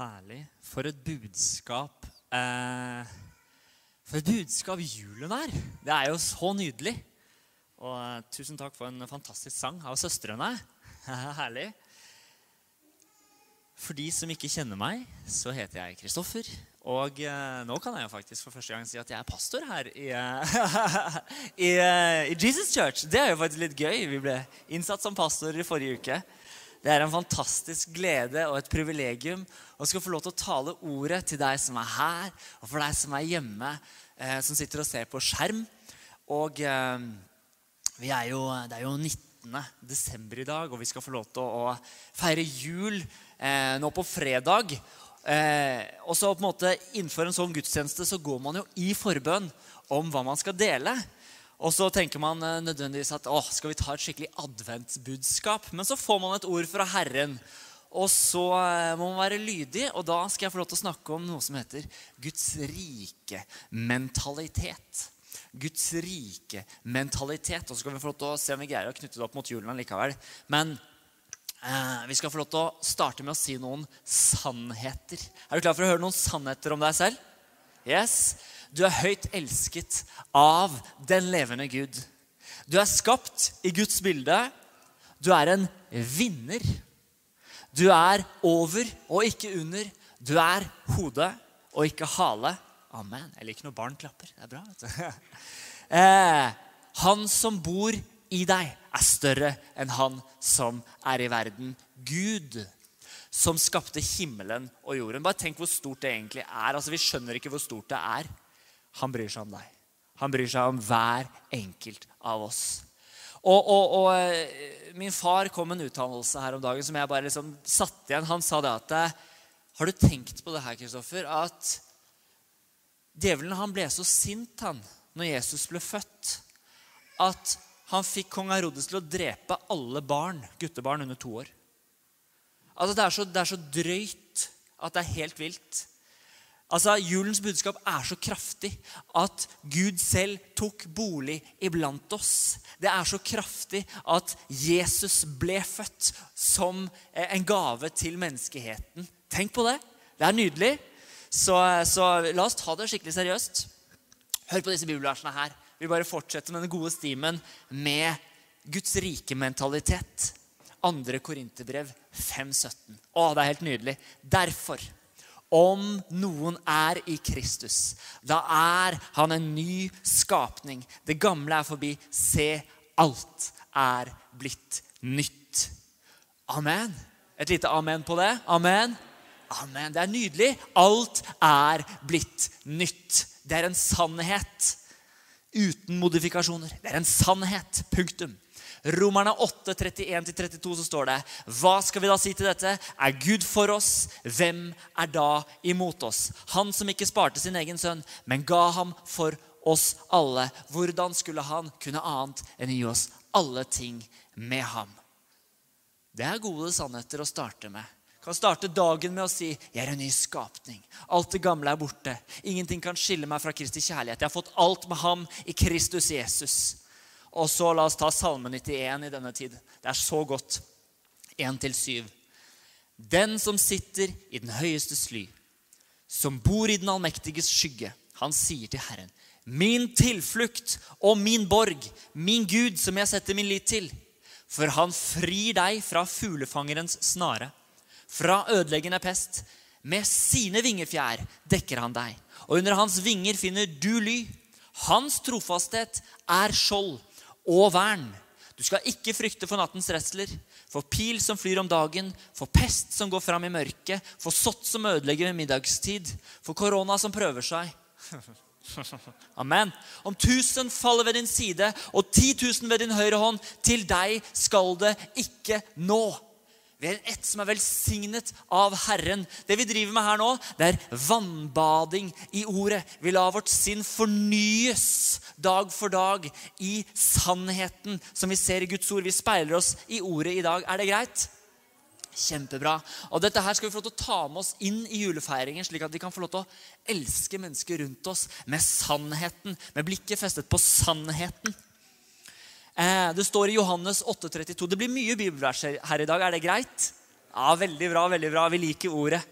Herlig. For et budskap eh, For et budskap julen er! Det er jo så nydelig. Og eh, tusen takk for en fantastisk sang av søstrene. Herlig. For de som ikke kjenner meg, så heter jeg Kristoffer. Og eh, nå kan jeg jo faktisk for første gang si at jeg er pastor her i, eh, i, eh, i Jesus Church. Det er jo faktisk litt gøy. Vi ble innsatt som pastor i forrige uke. Det er en fantastisk glede og et privilegium å skal få lov til å tale ordet til deg som er her, og for deg som er hjemme, eh, som sitter og ser på skjerm. Og eh, er jo, det er jo 19. desember i dag, og vi skal få lov til å, å feire jul eh, nå på fredag. Eh, og så på en måte Innenfor en sånn gudstjeneste så går man jo i forbønn om hva man skal dele. Og så tenker man eh, nødvendigvis at å, skal vi ta et skikkelig adventsbudskap? Men så får man et ord fra Herren, og så eh, må man være lydig. Og da skal jeg få lov til å snakke om noe som heter Guds rike mentalitet. Guds rike mentalitet. Og så skal vi få lov til å se om vi greier å knytte det opp mot julen likevel. Men eh, vi skal få lov til å starte med å si noen sannheter. Er du klar for å høre noen sannheter om deg selv? Yes. Du er høyt elsket av den levende Gud. Du er skapt i Guds bilde. Du er en vinner. Du er over og ikke under. Du er hode og ikke hale. Amen. Jeg liker når barn klapper. Det er bra. vet du. Eh, han som bor i deg, er større enn han som er i verden. Gud som skapte himmelen og jorden. Bare tenk hvor stort det egentlig er. Altså, Vi skjønner ikke hvor stort det er. Han bryr seg om deg. Han bryr seg om hver enkelt av oss. Og, og, og eh, Min far kom med en uttalelse her om dagen som jeg bare liksom satte igjen. Han sa det at Har du tenkt på det her, Kristoffer? At djevelen han ble så sint han, når Jesus ble født, at han fikk kong Herodes til å drepe alle barn, guttebarn under to år. Altså, det er, så, det er så drøyt at det er helt vilt. Altså, Julens budskap er så kraftig at Gud selv tok bolig iblant oss. Det er så kraftig at Jesus ble født som en gave til menneskeheten. Tenk på det. Det er nydelig. Så, så la oss ta det skikkelig seriøst. Hør på disse bibelversene her. Vi bare fortsetter med den gode stimen med Guds rike mentalitet. Andre Korinterbrev 5,17. Å, det er helt nydelig. Derfor, om noen er i Kristus, da er han en ny skapning. Det gamle er forbi. Se, alt er blitt nytt. Amen. Et lite amen på det. Amen. Amen. Det er nydelig. Alt er blitt nytt. Det er en sannhet uten modifikasjoner. Det er en sannhet. Punktum. Romerne 8, 31-32 så står det Hva skal vi da si til dette? Er Gud for oss? Hvem er da imot oss? Han som ikke sparte sin egen sønn, men ga ham for oss alle. Hvordan skulle han kunne annet enn gi oss alle ting med ham? Det er gode sannheter å starte med kan starte dagen med å si 'Jeg er en ny skapning'. Alt det gamle er borte. Ingenting kan skille meg fra Kristi kjærlighet. Jeg har fått alt med ham i Kristus Jesus. Og så la oss ta Salme 91 i denne tid. Det er så godt. 1-7. Den som sitter i den høyeste sly, som bor i den allmektiges skygge, han sier til Herren, min tilflukt og min borg, min Gud som jeg setter min lit til. For han frir deg fra fuglefangerens snare fra ødeleggende pest. Med sine vingefjær dekker han deg, og under hans vinger finner du ly. Hans trofasthet er skjold og vern. Du skal ikke frykte for nattens redsler, for pil som flyr om dagen, for pest som går fram i mørket, for sott som ødelegger ved middagstid, for korona som prøver seg. Amen. Om tusen faller ved din side og ti tusen ved din høyre hånd, til deg skal det ikke nå. Vi er ett som er velsignet av Herren. Det vi driver med her nå, det er vannbading i ordet. Vi lar vårt sinn fornyes dag for dag i sannheten som vi ser i Guds ord. Vi speiler oss i ordet i dag. Er det greit? Kjempebra. Og Dette her skal vi få lov til å ta med oss inn i julefeiringen, slik at vi kan få lov til å elske mennesker rundt oss med sannheten, med blikket festet på sannheten. Eh, det står i Johannes 8,32. Det blir mye bibelvers her i dag. Er det greit? Ja, Veldig bra. veldig bra. Vi liker ordet.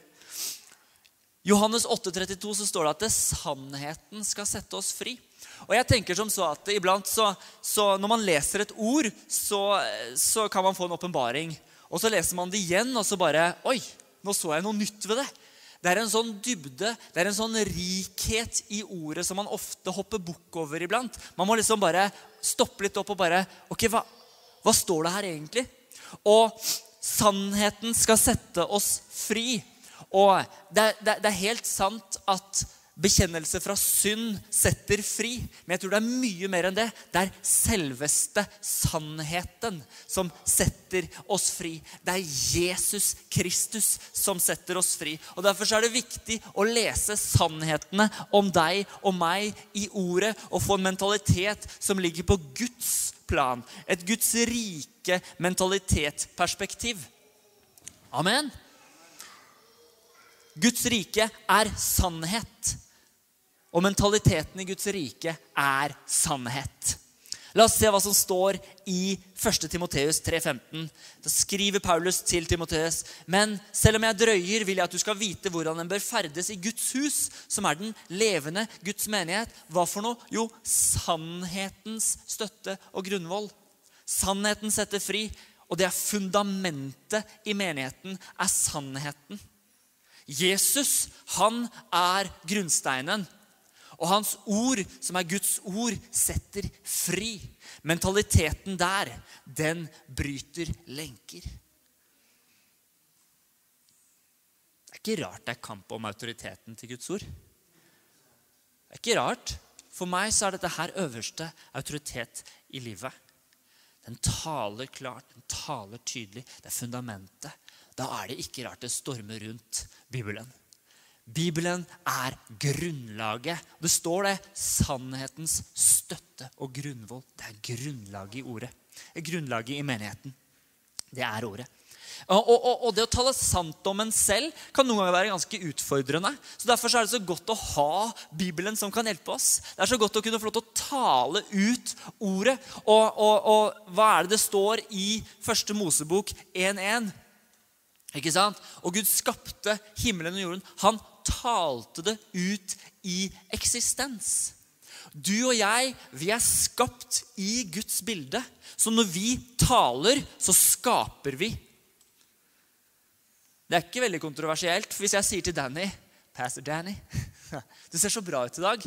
Johannes 8,32 så står det at det, sannheten skal sette oss fri. Og jeg tenker som så at iblant så, så Når man leser et ord, så, så kan man få en åpenbaring. Og så leser man det igjen, og så bare Oi, nå så jeg noe nytt ved det. Det er en sånn dybde, det er en sånn rikhet i ordet som man ofte hopper bukk over iblant. Man må liksom bare stoppe litt opp og bare Ok, hva, hva står det her egentlig? Og sannheten skal sette oss fri. Og det, det, det er helt sant at bekjennelse fra synd setter fri. Men jeg tror det er mye mer enn det. Det er selveste sannheten som setter oss fri. Det er Jesus Kristus som setter oss fri. Og Derfor er det viktig å lese sannhetene om deg og meg i ordet og få en mentalitet som ligger på Guds plan. Et Guds rike mentalitetsperspektiv. Amen. Guds rike er sannhet. Og mentaliteten i Guds rike er sannhet. La oss se hva som står i 1. Timoteus 3,15. Da skriver Paulus til Timoteus.: Men selv om jeg drøyer, vil jeg at du skal vite hvordan en bør ferdes i Guds hus, som er den levende Guds menighet. Hva for noe? Jo, sannhetens støtte og grunnvoll. Sannheten setter fri, og det er fundamentet i menigheten, er sannheten. Jesus, han er grunnsteinen. Og hans ord, som er Guds ord, setter fri. Mentaliteten der, den bryter lenker. Det er ikke rart det er kamp om autoriteten til Guds ord. Det er ikke rart. For meg så er dette her øverste autoritet i livet. Den taler klart, den taler tydelig. Det er fundamentet. Da er det ikke rart det stormer rundt Bibelen. Bibelen er grunnlaget. Det står det. Sannhetens støtte og grunnvoll. Det er grunnlaget i ordet. Grunnlaget i menigheten. Det er ordet. Og, og, og, det å tale sant om en selv kan noen ganger være ganske utfordrende. Så Derfor er det så godt å ha Bibelen som kan hjelpe oss. Det er så godt å kunne få lov til å tale ut ordet. Og, og hva er det det står i første Mosebok 1.1? Ikke sant? Og Gud skapte himmelen og jorden. Han talte det ut i eksistens. Du og jeg, vi er skapt i Guds bilde. Så når vi taler, så skaper vi. Det er ikke veldig kontroversielt. Hvis jeg sier til Danny Pastor Danny, du ser så bra ut i dag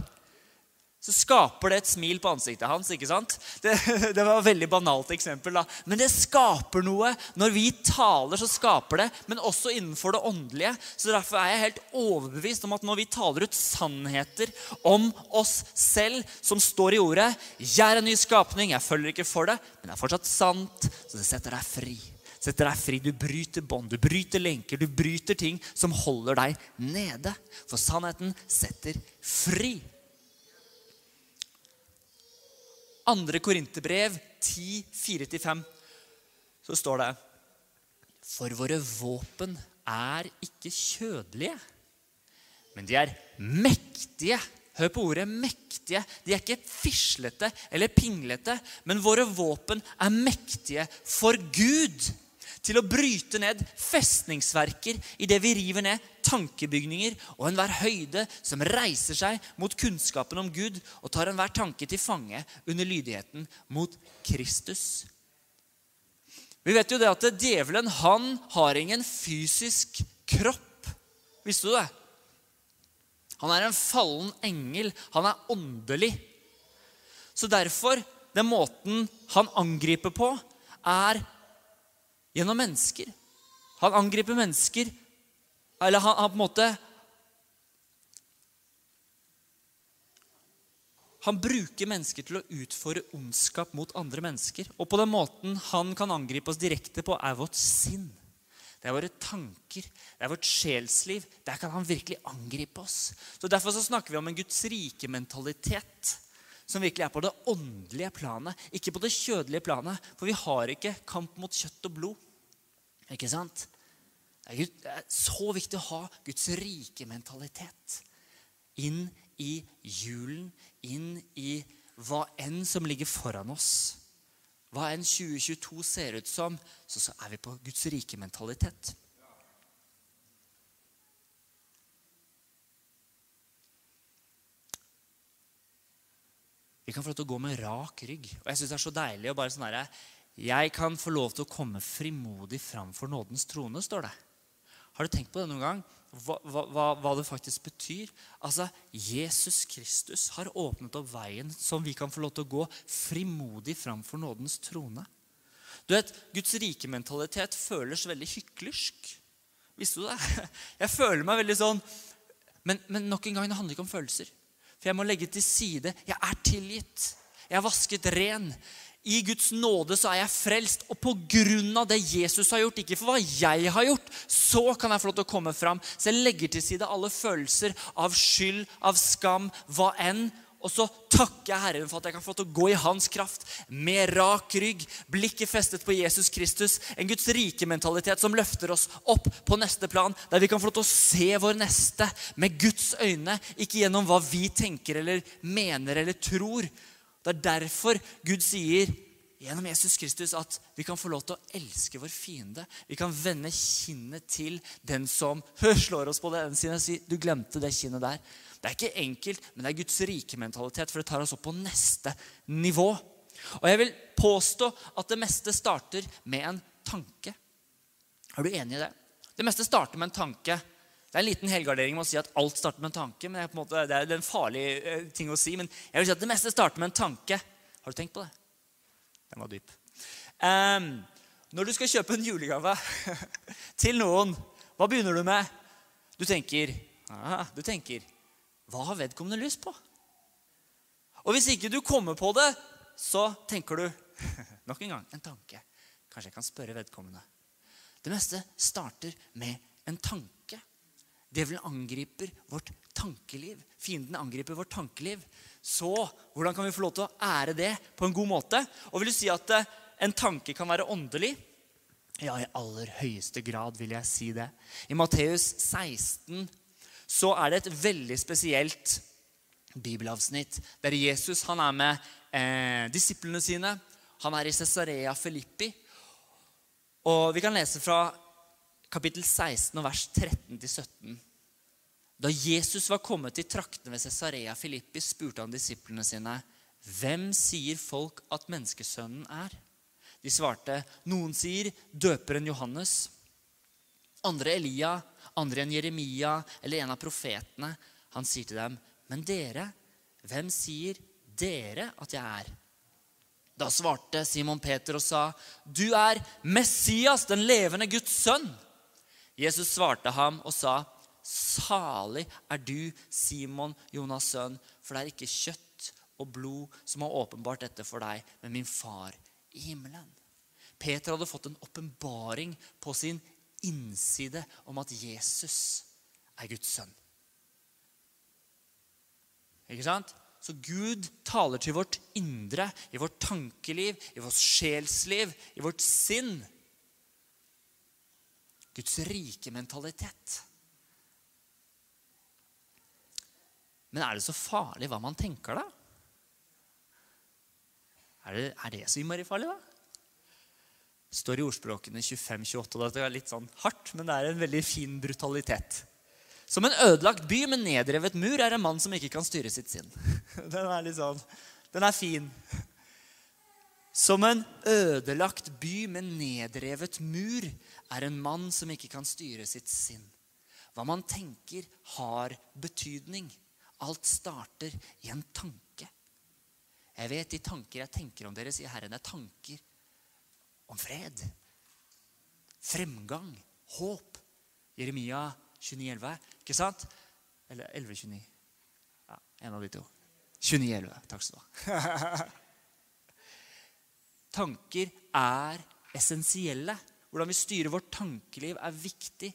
så skaper det et smil på ansiktet hans. ikke sant? Det, det, var et veldig banalt eksempel. da. Men det skaper noe. Når vi taler, så skaper det. Men også innenfor det åndelige. Så Derfor er jeg helt overbevist om at når vi taler ut sannheter om oss selv, som står i ordet 'Jeg er en ny skapning', jeg følger ikke for det, men det er fortsatt sant, så det setter deg fri. Setter deg fri. Du bryter bånd, du bryter lenker, du bryter ting som holder deg nede. For sannheten setter fri. Andre Korinterbrev 10, 4-5, så står det For våre våpen er ikke kjødelige, men de er mektige. Hør på ordet 'mektige'. De er ikke fislete eller pinglete, men våre våpen er mektige for Gud til å bryte ned festningsverker idet vi river ned tankebygninger og enhver høyde som reiser seg mot kunnskapen om Gud, og tar enhver tanke til fange under lydigheten mot Kristus. Vi vet jo det at djevelen han har ingen fysisk kropp. Visste du det? Han er en fallen engel. Han er åndelig. Så derfor, den måten han angriper på, er gjennom mennesker. Han angriper mennesker. Eller han, han på en måte Han bruker mennesker til å utføre ondskap mot andre mennesker. Og på den måten han kan angripe oss direkte på, er vårt sinn. Det er våre tanker, det er vårt sjelsliv. Der kan han virkelig angripe oss. Så Derfor så snakker vi om en Guds rike mentalitet som virkelig er på det åndelige planet, ikke på det kjødelige planet. For vi har ikke kamp mot kjøtt og blod. Ikke sant? Det er så viktig å ha Guds rike mentalitet inn i julen, inn i hva enn som ligger foran oss. Hva enn 2022 ser ut som, så, er vi på Guds rike mentalitet. Vi kan få lov til å gå med rak rygg. Og jeg synes det er så deilig å bare sånn herre Jeg kan få lov til å komme frimodig fram for nådens trone, står det. Har du tenkt på det noen gang? Hva, hva, hva, det faktisk betyr? Altså, Jesus Kristus har åpnet opp veien som vi kan få lov til å gå frimodig fram for nådens trone. Du vet, Guds rike mentalitet føles veldig hyklersk. Visste du det? Jeg føler meg veldig sånn men, men, nok en gang, det handler ikke om følelser. For jeg må legge til side. Jeg er tilgitt. Jeg er vasket ren. I Guds nåde så er jeg frelst. Og på grunn av det Jesus har gjort, ikke for hva jeg har gjort, så kan jeg få lov til å komme fram. Så jeg legger til side alle følelser av skyld, av skam, hva enn. Og så takker jeg Herren for at jeg kan få til å gå i Hans kraft med rak rygg, blikket festet på Jesus Kristus. En Guds rike mentalitet som løfter oss opp på neste plan, der vi kan få lov til å se vår neste med Guds øyne, ikke gjennom hva vi tenker eller mener eller tror. Det er derfor Gud sier gjennom Jesus Kristus at vi kan få lov til å elske vår fiende. Vi kan vende kinnet til den som slår oss på det ene sinnet og si 'Du glemte det kinnet der'. Det er ikke enkelt, men det er Guds rike mentalitet, for det tar oss opp på neste nivå. Og jeg vil påstå at det meste starter med en tanke. Er du enig i det? Det meste starter med en tanke. Det er en liten helgardering med å si at alt starter med en tanke. men Det er, en, måte, det er en farlig eh, ting å si, men jeg vil si at det meste starter med en tanke. Har du tenkt på det? Den var dyp. Um, når du skal kjøpe en julegave til noen, hva begynner du med? Du tenker, ah, du tenker hva har vedkommende lyst på? Og hvis ikke du kommer på det, så tenker du nok en gang en tanke. Kanskje jeg kan spørre vedkommende. Det meste starter med en tanke. Djevelen angriper vårt tankeliv. Fienden angriper vårt tankeliv. Så hvordan kan vi få lov til å ære det på en god måte? Og vil du si at eh, en tanke kan være åndelig? Ja, i aller høyeste grad vil jeg si det. I Matteus 16, så er det et veldig spesielt bibelavsnitt der Jesus han er med eh, disiplene sine. Han er i Cesarea Filippi. Og vi kan lese fra kapittel 16 og vers 13-17. Da Jesus var kommet til traktene ved Cesarea Filippi, spurte han disiplene sine, 'Hvem sier folk at menneskesønnen er?' De svarte, 'Noen sier døperen Johannes.' Andre Elia, andre enn Jeremia eller en av profetene. Han sier til dem, 'Men dere, hvem sier dere at jeg er?' Da svarte Simon Peter og sa, 'Du er Messias, den levende Guds sønn.' Jesus svarte ham og sa, 'Salig er du, Simon, Jonas' sønn, for det er ikke kjøtt og blod som har åpenbart dette for deg, men min far i himmelen.' Peter hadde fått en åpenbaring på sin innside om at Jesus er Guds sønn. Ikke sant? Så Gud taler til vårt indre, i vårt tankeliv, i vårt sjelsliv, i vårt sinn. Guds rike mentalitet. Men er det så farlig hva man tenker, da? Er det, er det så innmari farlig, da? Står i ordspråkene 25-28. Det er litt sånn hardt, men det er en veldig fin brutalitet. Som en ødelagt by med nedrevet mur er en mann som ikke kan styre sitt sinn. Den er litt sånn, den er fin. Som en ødelagt by med nedrevet mur er en mann som ikke kan styre sitt sinn. Hva man tenker, har betydning. Alt starter i en tanke. Jeg vet de tanker jeg tenker om dere, sier Herren, er tanker om fred, fremgang, håp. Jeremia 29,11. Ikke sant? Eller 11,29. Ja, en av de to. 29,11. Takk skal du ha. Tanker er essensielle. Hvordan vi styrer vårt tankeliv, er viktig.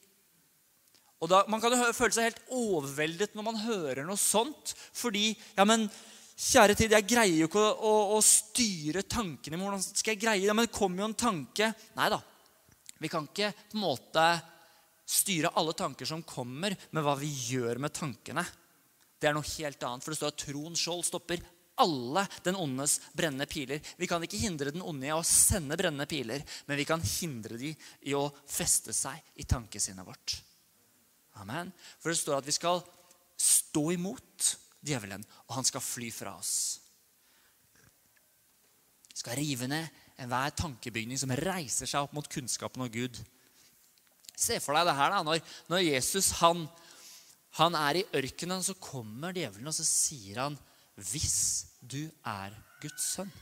Og da, Man kan jo føle seg helt overveldet når man hører noe sånt. Fordi ja, men Kjære tid, jeg greier jo ikke å, å, å styre tankene. Hvordan skal jeg greie det? Men det kommer jo en tanke. Nei da. Vi kan ikke på en måte styre alle tanker som kommer, med hva vi gjør med tankene. Det er noe helt annet. For det står at troen skjold stopper alle den ondes brennende piler. Vi kan ikke hindre den onde i å sende brennende piler, men vi kan hindre dem i å feste seg i tankesinnet vårt. Amen. For det står at vi skal stå imot djevelen, og han skal fly fra oss. Vi Skal rive ned enhver tankebygning som reiser seg opp mot kunnskapen om Gud. Se for deg det her da, når, når Jesus han, han er i ørkenen, så kommer djevelen og så sier han, 'Hvis du er Guds sønn'.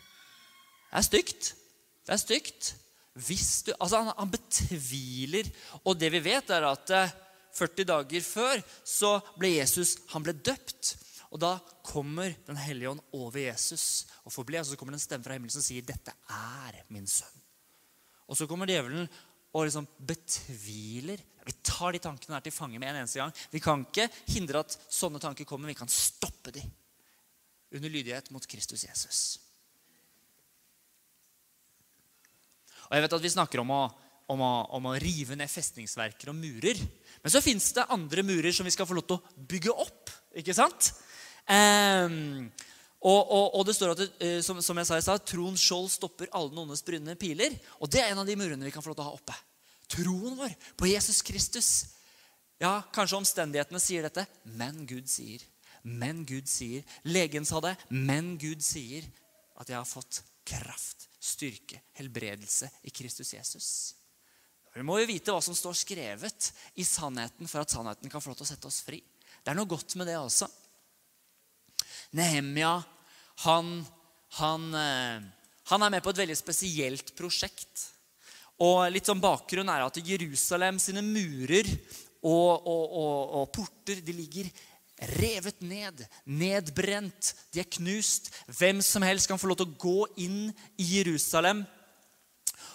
Det er stygt. Det er stygt. Du, altså han, han betviler. Og det vi vet, er at 40 eh, dager før så ble Jesus han ble døpt. Og da kommer Den hellige ånd over Jesus og forblir. Og så kommer det en stemme fra himmelen som sier, 'Dette er min sønn'. Og så kommer djevelen og liksom betviler. Vi tar de tankene her til fange med en eneste gang. Vi kan ikke hindre at sånne tanker kommer. Vi kan stoppe de under lydighet mot Kristus Jesus. Og jeg vet at Vi snakker om å, om å, om å rive ned festningsverker og murer. Men så fins det andre murer som vi skal få lov til å bygge opp. ikke sant? Um, og, og, og, det står at det, eh, som, som, jeg sa i stad, troens skjold stopper alle den ondes brune piler. Og det er en av de murene vi kan få lov til å ha oppe. Troen vår på Jesus Kristus. Ja, kanskje omstendighetene sier dette, men Gud sier. Men Gud sier. Legen sa det, men Gud sier at jeg har fått kraft, styrke, helbredelse i Kristus Jesus. Vi må jo vite hva som står skrevet i sannheten for at sannheten kan få lov til å sette oss fri. Det er noe godt med det også. Nehemia han, han, eh, han, er med på et veldig spesielt prosjekt. Og litt sånn Bakgrunnen er at Jerusalem sine murer og, og, og, og porter de ligger revet ned, nedbrent, de er knust. Hvem som helst kan få lov til å gå inn i Jerusalem.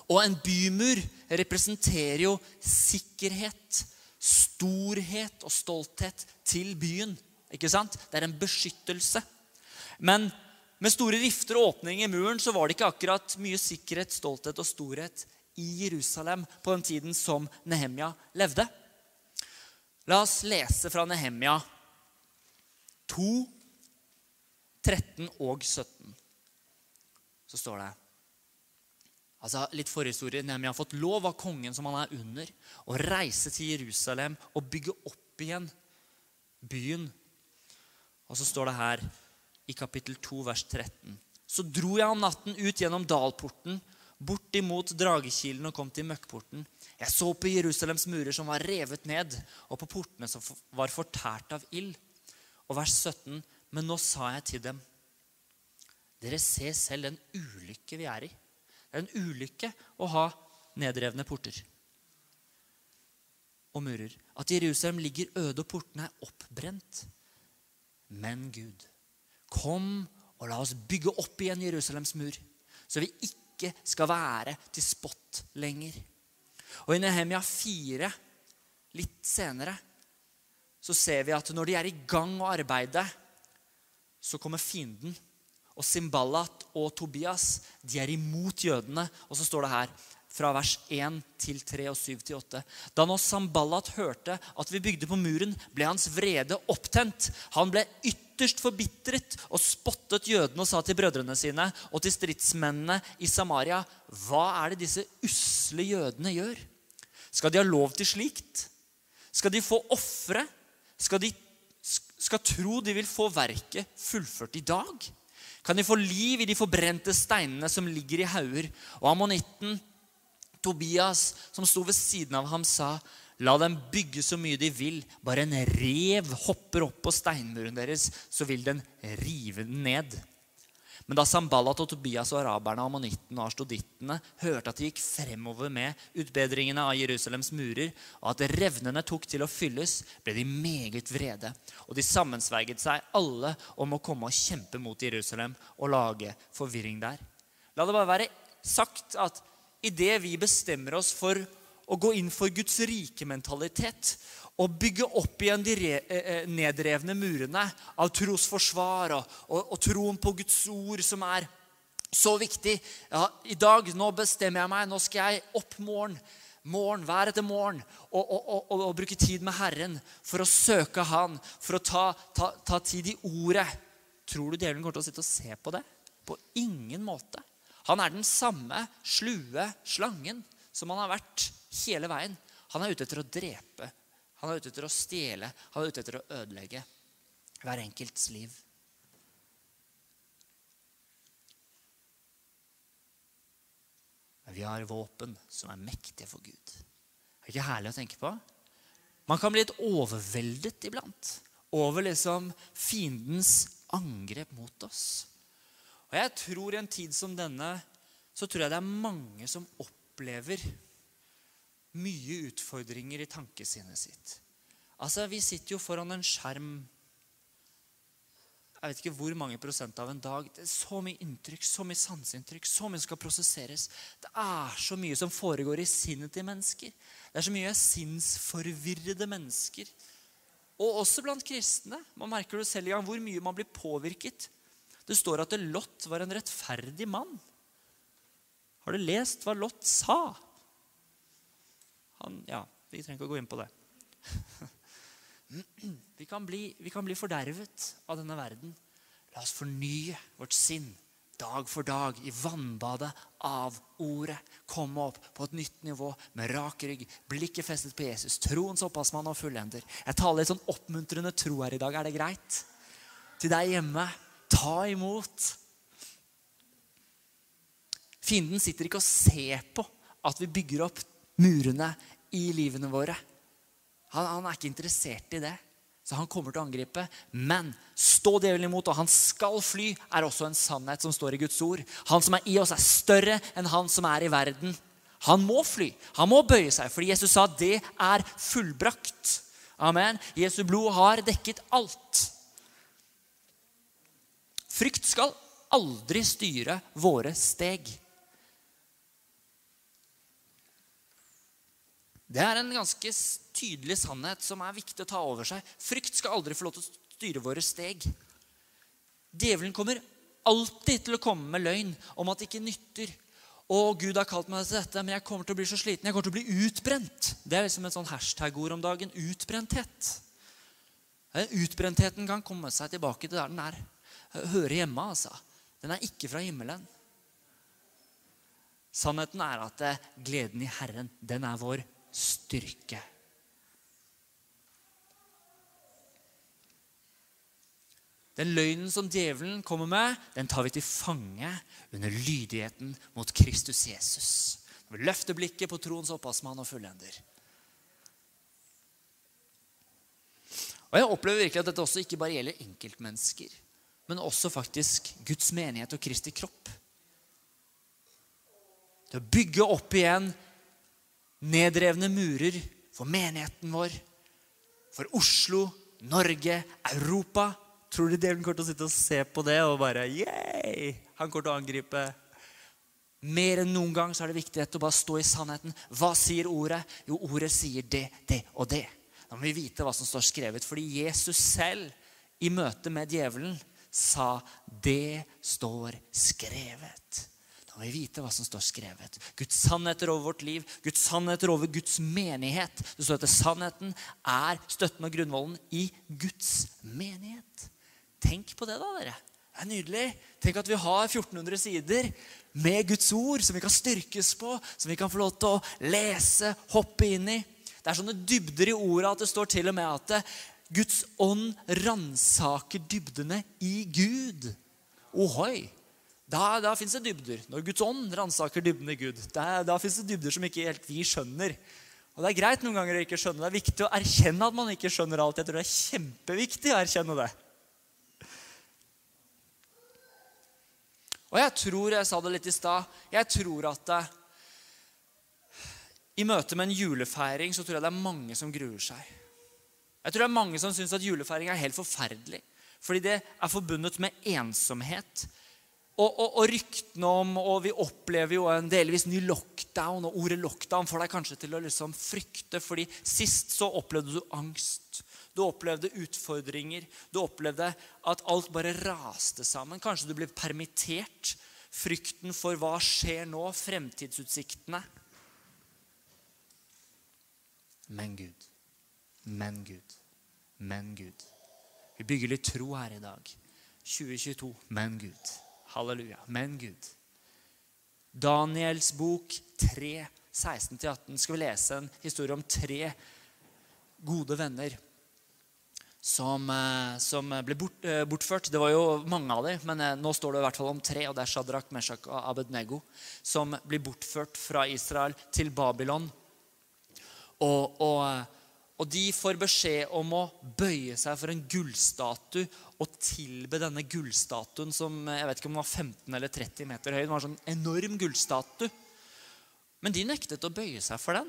Og en bymur representerer jo sikkerhet, storhet og stolthet til byen. Ikke sant? Det er en beskyttelse. Men med store rifter og åpning i muren så var det ikke akkurat mye sikkerhet, stolthet og storhet i Jerusalem på den tiden som Nehemia levde. La oss lese fra Nehemia 2, 13 og 17. Så står det Altså, Litt forhistorie. Nehemia har fått lov av kongen som han er under, å reise til Jerusalem og bygge opp igjen byen og så står det her i kapittel 2, vers 13. Så dro jeg om natten ut gjennom dalporten, bort imot dragekilen og kom til møkkporten. Jeg så på Jerusalems murer som var revet ned, og på portene som var fortært av ild. Og vers 17. Men nå sa jeg til dem, dere ser selv den ulykke vi er i. Det er en ulykke å ha nedrevne porter og murer. At Jerusalem ligger øde og portene er oppbrent men Gud. Kom og la oss bygge opp igjen Jerusalems mur, så vi ikke skal være til spott lenger. Og i Nehemia 4, litt senere, så ser vi at når de er i gang å arbeide, så kommer fienden. Og Simbalat og Tobias de er imot jødene. Og så står det her fra vers 1 til 3 og 7 til 8. Da nå Samballat hørte at vi bygde på muren, ble hans vrede opptent. Han ble ytterst forbitret og spottet jødene og sa til brødrene sine og til stridsmennene i Samaria.: Hva er det disse usle jødene gjør? Skal de ha lov til slikt? Skal de få ofre? Skal de skal tro de vil få verket fullført i dag? Kan de få liv i de forbrente steinene som ligger i hauger? Og ammonitten Tobias, som sto ved siden av ham, sa, 'La dem bygge så mye de vil. Bare en rev hopper opp på steinmuren deres, så vil den rive den ned.' Men da Sambalat og Tobias og araberne, ammonittene og arstodittene hørte at de gikk fremover med utbedringene av Jerusalems murer, og at revnene tok til å fylles, ble de meget vrede. Og de sammensverget seg alle om å komme og kjempe mot Jerusalem og lage forvirring der. La det bare være sagt at idet vi bestemmer oss for å gå inn for Guds rike mentalitet og bygge opp igjen de eh, eh, nedrevne murene av trosforsvar og, og, og, troen på Guds ord, som er så viktig. Ja, I dag nå bestemmer jeg meg. Nå skal jeg opp morgen, morgen hver etter morgen og, og, bruke tid med Herren for å søke Han, for å ta, ta, ta tid i ordet. Tror du djevelen kommer til å sitte og se på det? På ingen måte. Han er den samme slue slangen som han har vært hele veien. Han er ute etter å drepe, han er ute etter å stjele, han er ute etter å ødelegge hver enkelts liv. vi har våpen som er mektige for Gud. Det er ikke herlig å tenke på? Man kan bli litt overveldet iblant over liksom fiendens angrep mot oss. Og jeg tror i en tid som denne så tror jeg det er mange som opplever mye utfordringer i tankesinnet sitt. Altså, Vi sitter jo foran en skjerm jeg vet ikke hvor mange prosent av en dag. Det er Så mye inntrykk, så mye sanseinntrykk, så mye skal prosesseres. Det er så mye som foregår i sinnet til mennesker. Det er så mye sinnsforvirrede mennesker. Og også blant kristne. Man merker det selv i gang hvor mye man blir påvirket. Det står at Lot var en rettferdig mann. Har du lest hva Lot sa? Han, ja, Vi trenger ikke å gå inn på det. Vi kan, bli, vi kan bli fordervet av denne verden. La oss fornye vårt sinn dag for dag i vannbadet av ordet. Komme opp på et nytt nivå med rak rygg, blikket festet på Jesus. Troens opphavsmann og fullender. Jeg taler litt sånn oppmuntrende tro her i dag. Er det greit? Til deg hjemme. Ta imot. Fienden sitter ikke og ser på at vi bygger opp murene i livene våre. Han, han, er ikke interessert i det. Så han kommer til å angripe. Men stå djevelen imot, og han skal fly, er også en sannhet som står i Guds ord. Han som er i oss, er større enn han som er i verden. Han må fly. Han må bøye seg, fordi Jesus sa det er fullbrakt. Amen. Jesu blod har dekket alt. Frykt skal aldri styre våre steg. Det er en ganske tydelig sannhet som er viktig å ta over seg. Frykt skal aldri få lov til å styre våre steg. Djevelen kommer alltid til å komme med løgn om at det ikke nytter. Å, Gud har kalt meg til dette, men jeg kommer til å bli så sliten. Jeg kommer til å bli utbrent. Det er liksom et sånn hashtag-ord om dagen. Utbrenthet. Utbrentheten kan komme seg tilbake til der den er. Høre hjemme, altså. Den er ikke fra himmelen. Sannheten er at gleden i Herren, den er vår styrke. Den løgnen som djevelen kommer med, den tar vi til fange under lydigheten mot Kristus Jesus. Vi løfter blikket på troens opphavsmann og fullender. Og Jeg opplever virkelig at dette også ikke bare gjelder enkeltmennesker, men også faktisk Guds menighet og Kristi kropp. Til å bygge opp igjen nedrevne murer for menigheten vår, for Oslo, Norge, Europa. Tror du djevelen kommer til å sitte og se på det og bare yeah! Han kommer til å angripe. Mer enn noen gang så er det viktig å bare stå i sannheten. Hva sier ordet? Jo, ordet sier det, det og det. Da må vi vite hva som står skrevet. Fordi Jesus selv i møte med djevelen sa 'Det står skrevet' Da må vi vite hva som står skrevet. Guds sannheter over vårt liv, Guds sannheter over Guds menighet. Det står at sannheten er støtten og grunnvollen i Guds menighet. Tenk på det, da, dere. Det er nydelig. Tenk at vi har 1400 sider med Guds ord som vi kan styrkes på, som vi kan få lov til å lese, hoppe inn i. Det er sånne dybder i orda at det står til og med at Guds ånd ransaker dybdene i Gud. Ohoi! Da, da fins det dybder. Når Guds ånd ransaker dybdene i Gud, da, da fins det dybder som ikke helt vi skjønner. Og Det er greit noen ganger å ikke skjønne. Det er viktig å erkjenne at man ikke skjønner alt. Jeg tror det er kjempeviktig å erkjenne det. Og jeg tror, jeg sa det litt i stad, jeg tror at i møte med en julefeiring så tror jeg det er mange som gruer seg. Jeg tror det er mange som syns at julefeiring er helt forferdelig. Fordi det er forbundet med ensomhet, og, og, og, ryktene om Og vi opplever jo en delvis ny lockdown. Og ordet lockdown får deg kanskje til å liksom frykte. fordi sist så opplevde du angst. Du opplevde utfordringer. Du opplevde at alt bare raste sammen. Kanskje du ble permittert. Frykten for hva skjer nå, fremtidsutsiktene. Men Gud, men Gud, men Gud. Vi bygger litt tro her i dag. 2022, men Gud. Halleluja. Men Gud. Daniels bok 3, 16-18 skal vi lese en historie om tre gode venner som, eh, som ble bort, eh, bortført. Det var jo mange av dem, men eh, nå står det i hvert fall om tre. og Det er Shadrach, Meshach og Abednego som blir bortført fra Israel til Babylon. Og, og, og de får beskjed om å bøye seg for en gullstatue og tilbe denne gullstatuen som jeg vet ikke om den var 15 eller 30 meter høy. Den var en sånn enorm gullstatue. Men de nektet å bøye seg for den.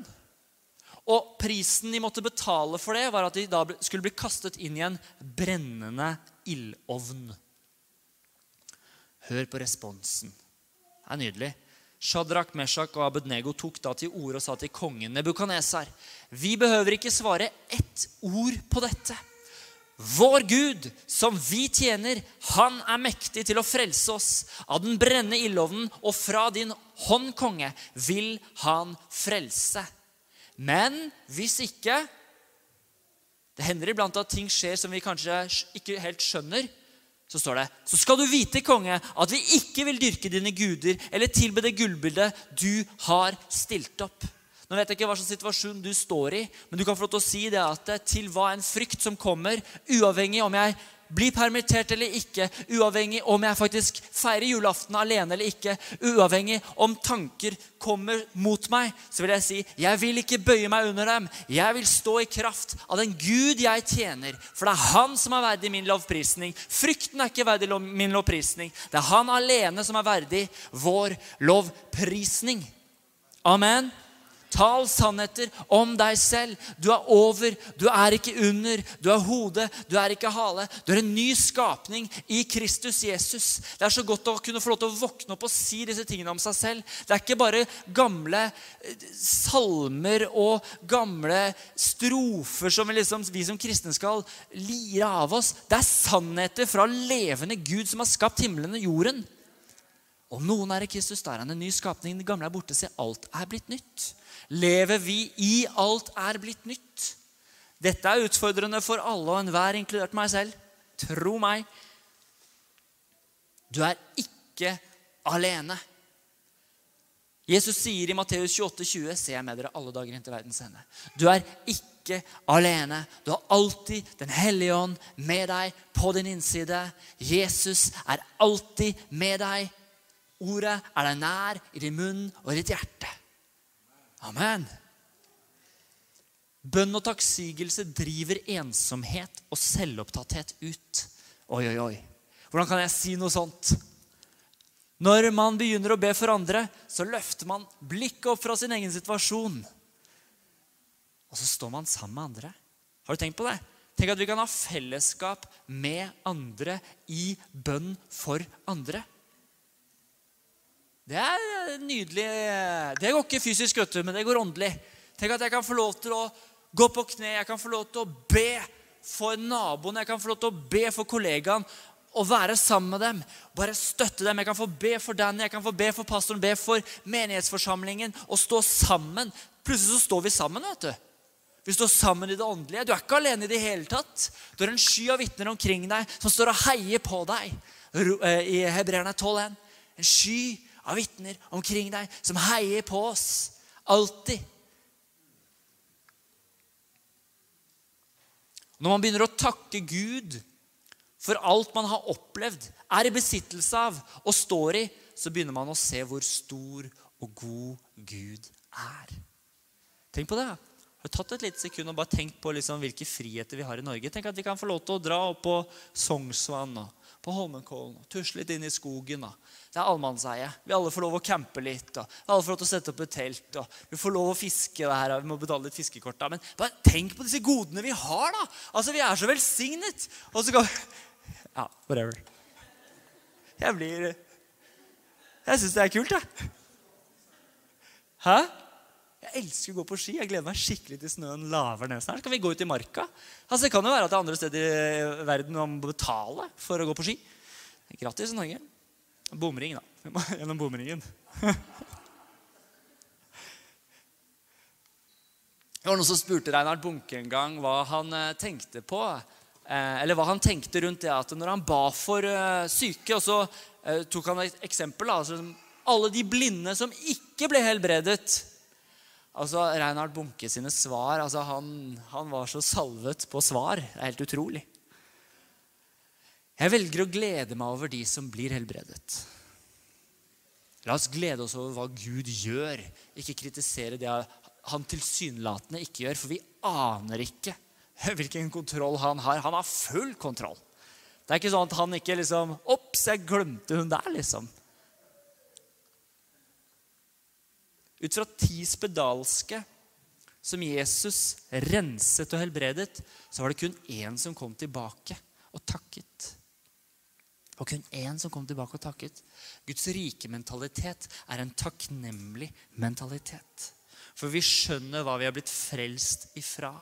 Og prisen de måtte betale for det, var at de da skulle bli kastet inn i en brennende ildovn. Hør på responsen. Det er nydelig. Shadrach, Meshach og Abednego tok da til orde og sa til kongen Nebukadnesar.: Vi behøver ikke svare ett ord på dette. Vår Gud, som vi tjener, han er mektig til å frelse oss. Av den brennende ildovnen og fra din hånd, konge, vil han frelse. Men hvis ikke Det hender iblant at ting skjer som vi kanskje ikke helt skjønner. Så står det Så skal du vite, konge, at vi ikke vil dyrke dine guder eller tilbe det gullbildet du har stilt opp. Nå vet jeg ikke hva slags situasjon du står i, men du kan få lov til å si det at til hva en frykt som kommer, uavhengig om jeg bli permittert eller ikke, uavhengig om jeg faktisk feirer julaften alene eller ikke, uavhengig om tanker kommer mot meg, så vil jeg si jeg vil ikke bøye meg under dem. Jeg vil stå i kraft av den Gud jeg tjener. For det er Han som er verdig min lovprisning. Frykten er ikke verdig min lovprisning. Det er Han alene som er verdig vår lovprisning. Amen. Tal sannheter om deg selv. Du er over, du er ikke under. Du er hode, du er ikke hale. Du er en ny skapning i Kristus Jesus. Det er så godt å kunne få lov til å våkne opp og si disse tingene om seg selv. Det er ikke bare gamle eh, salmer og gamle strofer som vi, liksom, vi som kristne skal lire av oss. Det er sannheter fra levende Gud som har skapt himmelen og jorden. Om noen er i Kristus, da er han en ny skapning. Det gamle er borte. Se, alt er blitt nytt lever vi i alt er blitt nytt. Dette er utfordrende for alle og enhver, inkludert meg selv. Tro meg. Du er ikke alene. Jesus sier i Matteus 28, 20, Se jeg med dere alle dager inn til verdens ende. Du er ikke alene. Du har alltid Den hellige ånd med deg på din innside. Jesus er alltid med deg. Ordet er deg nær i din munn og i ditt hjerte. Amen. Bønn og takksigelse driver ensomhet og selvopptatthet ut. Oi, oi, oi. Hvordan kan jeg si noe sånt? Når man begynner å be for andre, så løfter man blikket opp fra sin egen situasjon. Og så står man sammen med andre. Har du tenkt på det? Tenk at vi kan ha fellesskap med andre i bønn for andre. Det er nydelig. Det går ikke fysisk, vet du, men det går åndelig. Tenk at jeg kan få lov til å gå på kne, jeg kan få lov til å be for naboen, jeg kan få lov til å be for kollegaen. Å være sammen med dem, bare støtte dem. Jeg kan få be for Danny, jeg kan få be for pastoren, be for menighetsforsamlingen. Og stå sammen. Plutselig så står vi sammen. vet du. Vi står sammen i det åndelige. Du er ikke alene i det hele tatt. Du har en sky av vitner omkring deg som står og heier på deg. Eh, I Hebreerne 12,1. En sky av vitner omkring deg som heier på oss. Alltid. Når man begynner å takke Gud for alt man har opplevd, er i besittelse av og står i, så begynner man å se hvor stor og god Gud er. Tenk på det. Har du tatt et lite sekund og bare tenkt på liksom hvilke friheter vi har i Norge? Tenk at vi kan få lov til å dra opp på Sognsvann og på Holmenkollen tusle litt inn i skogen. Da. Det er allemannseie. Vi alle får lov å campe litt. Og vi alle får lov til å sette opp et telt. Og vi får lov å fiske. det her, Vi må betale litt fiskekort. Da. Men bare tenk på disse godene vi har. da. Altså, Vi er så velsignet. Og så kan vi Ja, whatever. Jeg blir Jeg syns det er kult, jeg. Hæ? Jeg elsker å gå på ski. Jeg gleder meg skikkelig til snøen laver ned snart. Kan vi gå ut i marka? Altså, Det kan jo være at det er andre steder i verden man må betale for å gå på ski. Grattis, Norge. Bomring, da. Gjennom bomringen. Det var noen som spurte Reinhard Bunke en gang hva han eh, tenkte på. Eh, eller hva han tenkte rundt det at når han ba for eh, syke, og så tok han et eksempel. Altså, alle de blinde som ikke ble helbredet. Altså, Reinhard Bunke sine svar altså han, han var så salvet på svar. Det er helt utrolig. Jeg velger å glede meg over de som blir helbredet. La oss glede oss over hva Gud gjør, ikke kritisere det han tilsynelatende ikke gjør. For vi aner ikke hvilken kontroll han har. Han har full kontroll. Det er ikke sånn at han ikke liksom Ops, jeg glemte hun der, liksom. Ut fra ti spedalske som Jesus renset og helbredet, så var det kun én som kom tilbake og takket. Og kun én som kom tilbake og takket. Guds rike mentalitet er en takknemlig mentalitet. For vi skjønner hva vi har blitt frelst ifra.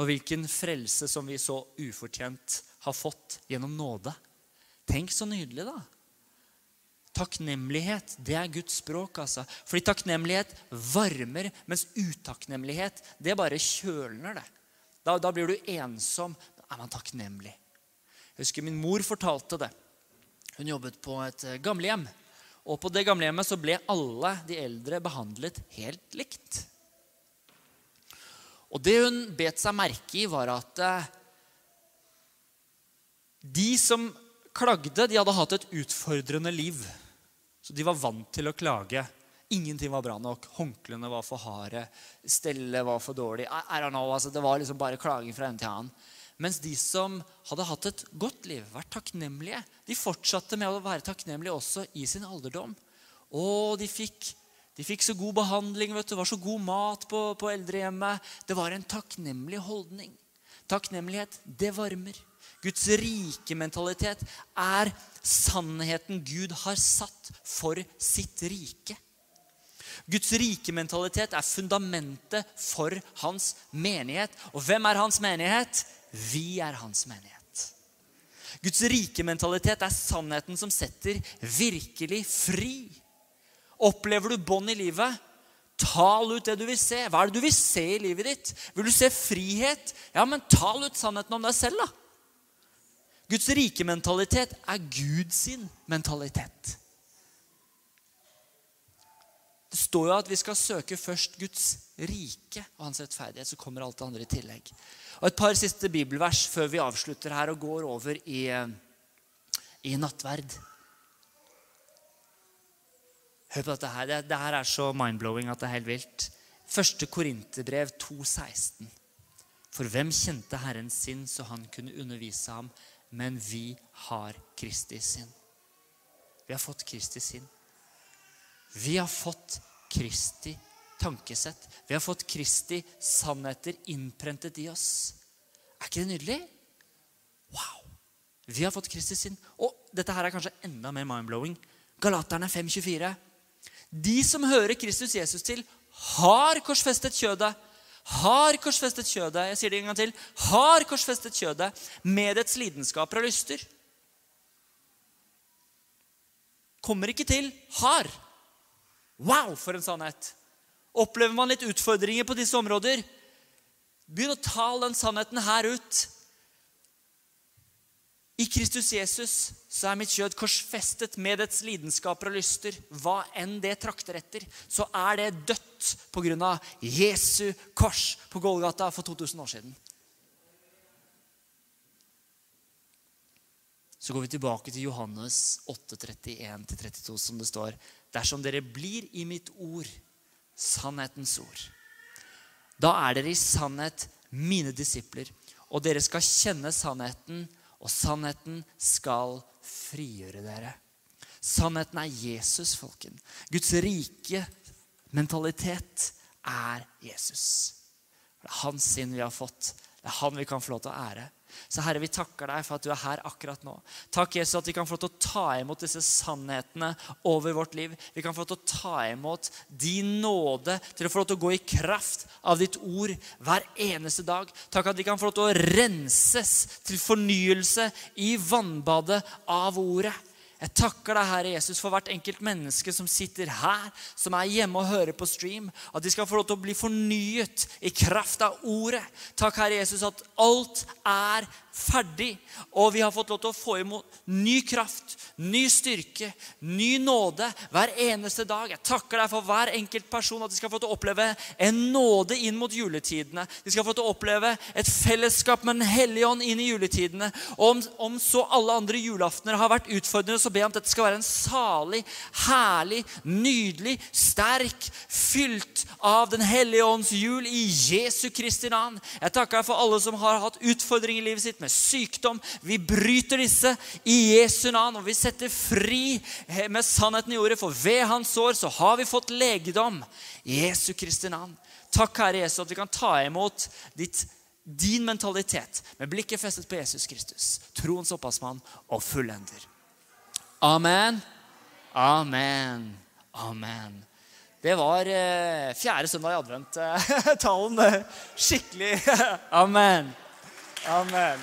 Og hvilken frelse som vi så ufortjent har fått gjennom nåde. Tenk så nydelig, da. Takknemlighet, det er Guds språk. altså. Fordi takknemlighet varmer, mens utakknemlighet, det bare kjølner det. Da, da blir du ensom. Da er man takknemlig. Jeg husker min mor fortalte det. Hun jobbet på et eh, gamlehjem. Og på det gamlehjemmet så ble alle de eldre behandlet helt likt. Og det hun bet seg merke i, var at eh, de som klagde, de hadde hatt et utfordrende liv. Så de var vant til å klage. Ingenting var bra nok. Håndklærne var for harde. Stellet var for dårlig. I don't know, altså, det var liksom bare klaging fra en til annen. Mens de som hadde hatt et godt liv, vært takknemlige, de fortsatte med å være takknemlige også i sin alderdom. Og de fikk, de fikk så god behandling, vet du, det var så god mat på, på eldrehjemmet. Det var en takknemlig holdning. Takknemlighet, det varmer. Guds rike mentalitet er sannheten Gud har satt for sitt rike. Guds rike mentalitet er fundamentet for hans menighet. Og hvem er hans menighet? Vi er hans menighet. Guds rike mentalitet er sannheten som setter virkelig fri. Opplever du bånd i livet? Tal ut det du vil se. Hva er det du vil se i livet ditt? Vil du se frihet? Ja, men tal ut sannheten om deg selv, da. Guds rike mentalitet er Guds mentalitet. Det står jo at vi skal søke først Guds rike og hans rettferdighet. Så kommer alt det andre i tillegg. Og Et par siste bibelvers før vi avslutter her og går over i, i nattverd. Hør på dette her. Det, det her er så mind-blowing at det er helt vilt. Første Korinterbrev 2,16. For hvem kjente Herren sin, så han kunne undervise ham? Men vi har Kristi sinn. Vi har fått Kristi sinn. Vi har fått Kristi tankesett. Vi har fått Kristi sannheter innprentet i oss. Er ikke det nydelig? Wow! Vi har fått Kristi sinn. Og dette her er kanskje enda mer mind-blowing. Galaterne 5,24. De som hører Kristus Jesus til, har korsfestet kjødet har korsfestet kjødet jeg sier det en gang til, har korsfestet kjødet med dets lidenskaper og lyster. Kommer ikke til har. Wow, for en sannhet! Opplever man litt utfordringer på disse områder, begynn å ta den sannheten her ut. I Kristus Jesus så er mitt kjød korsfestet med dets lidenskaper og lyster. Hva enn det trakter etter, så er det dødt av Jesu kors på Golgata for 2000 år siden. Så går vi tilbake til Johannes 8,31-32, som det står. Dersom dere blir i mitt ord, sannhetens ord, da er dere i sannhet mine disipler, og dere skal kjenne sannheten, og sannheten skal frigjøre dere. Sannheten er Jesus, folken. Guds rike mentalitet er Jesus. Det er hans sinn vi har fått. Det er han vi kan få lov til å ære. Så Herre, vi takker deg for at du er her akkurat nå. Takk, Jesus, at vi kan få lov til å ta imot disse sannhetene over vårt liv. Vi kan få lov til å ta imot din nåde til å få lov til å gå i kraft av ditt ord hver eneste dag. Takk at vi kan få lov til å renses til fornyelse i vannbadet av ordet. Jeg takker deg, Herre Jesus, for hvert enkelt menneske som sitter her, som er hjemme og hører på stream. At de skal få lov til å bli fornyet i kraft av ordet. Takk, Herre Jesus, at alt er ferdig. Og vi har fått lov til å få imot ny kraft, ny styrke, ny nåde hver eneste dag. Jeg takker deg for hver enkelt person, at de skal få til å oppleve en nåde inn mot juletidene. De skal få til å oppleve et fellesskap med Den hellige ånd inn i juletidene. Og om, om så alle andre julaftener har vært utfordrende, så jeg om at dette skal være en salig, herlig, nydelig, sterk, fylt av Den hellige ånds jul i Jesu Kristi navn. Jeg takker deg for alle som har hatt utfordringer i livet sitt med sykdom. Vi bryter disse i Jesu navn, og vi setter fri med sannheten i ordet. For ved hans sår så har vi fått legedom Jesu Kristi navn. Takk, Herre Jesus, at vi kan ta imot ditt din mentalitet med blikket festet på Jesus Kristus, troens opphavsmann og fullender. Amen. Amen. Amen. Det var eh, fjerde søndag i advent-talen. Eh, skikkelig. Amen. Amen.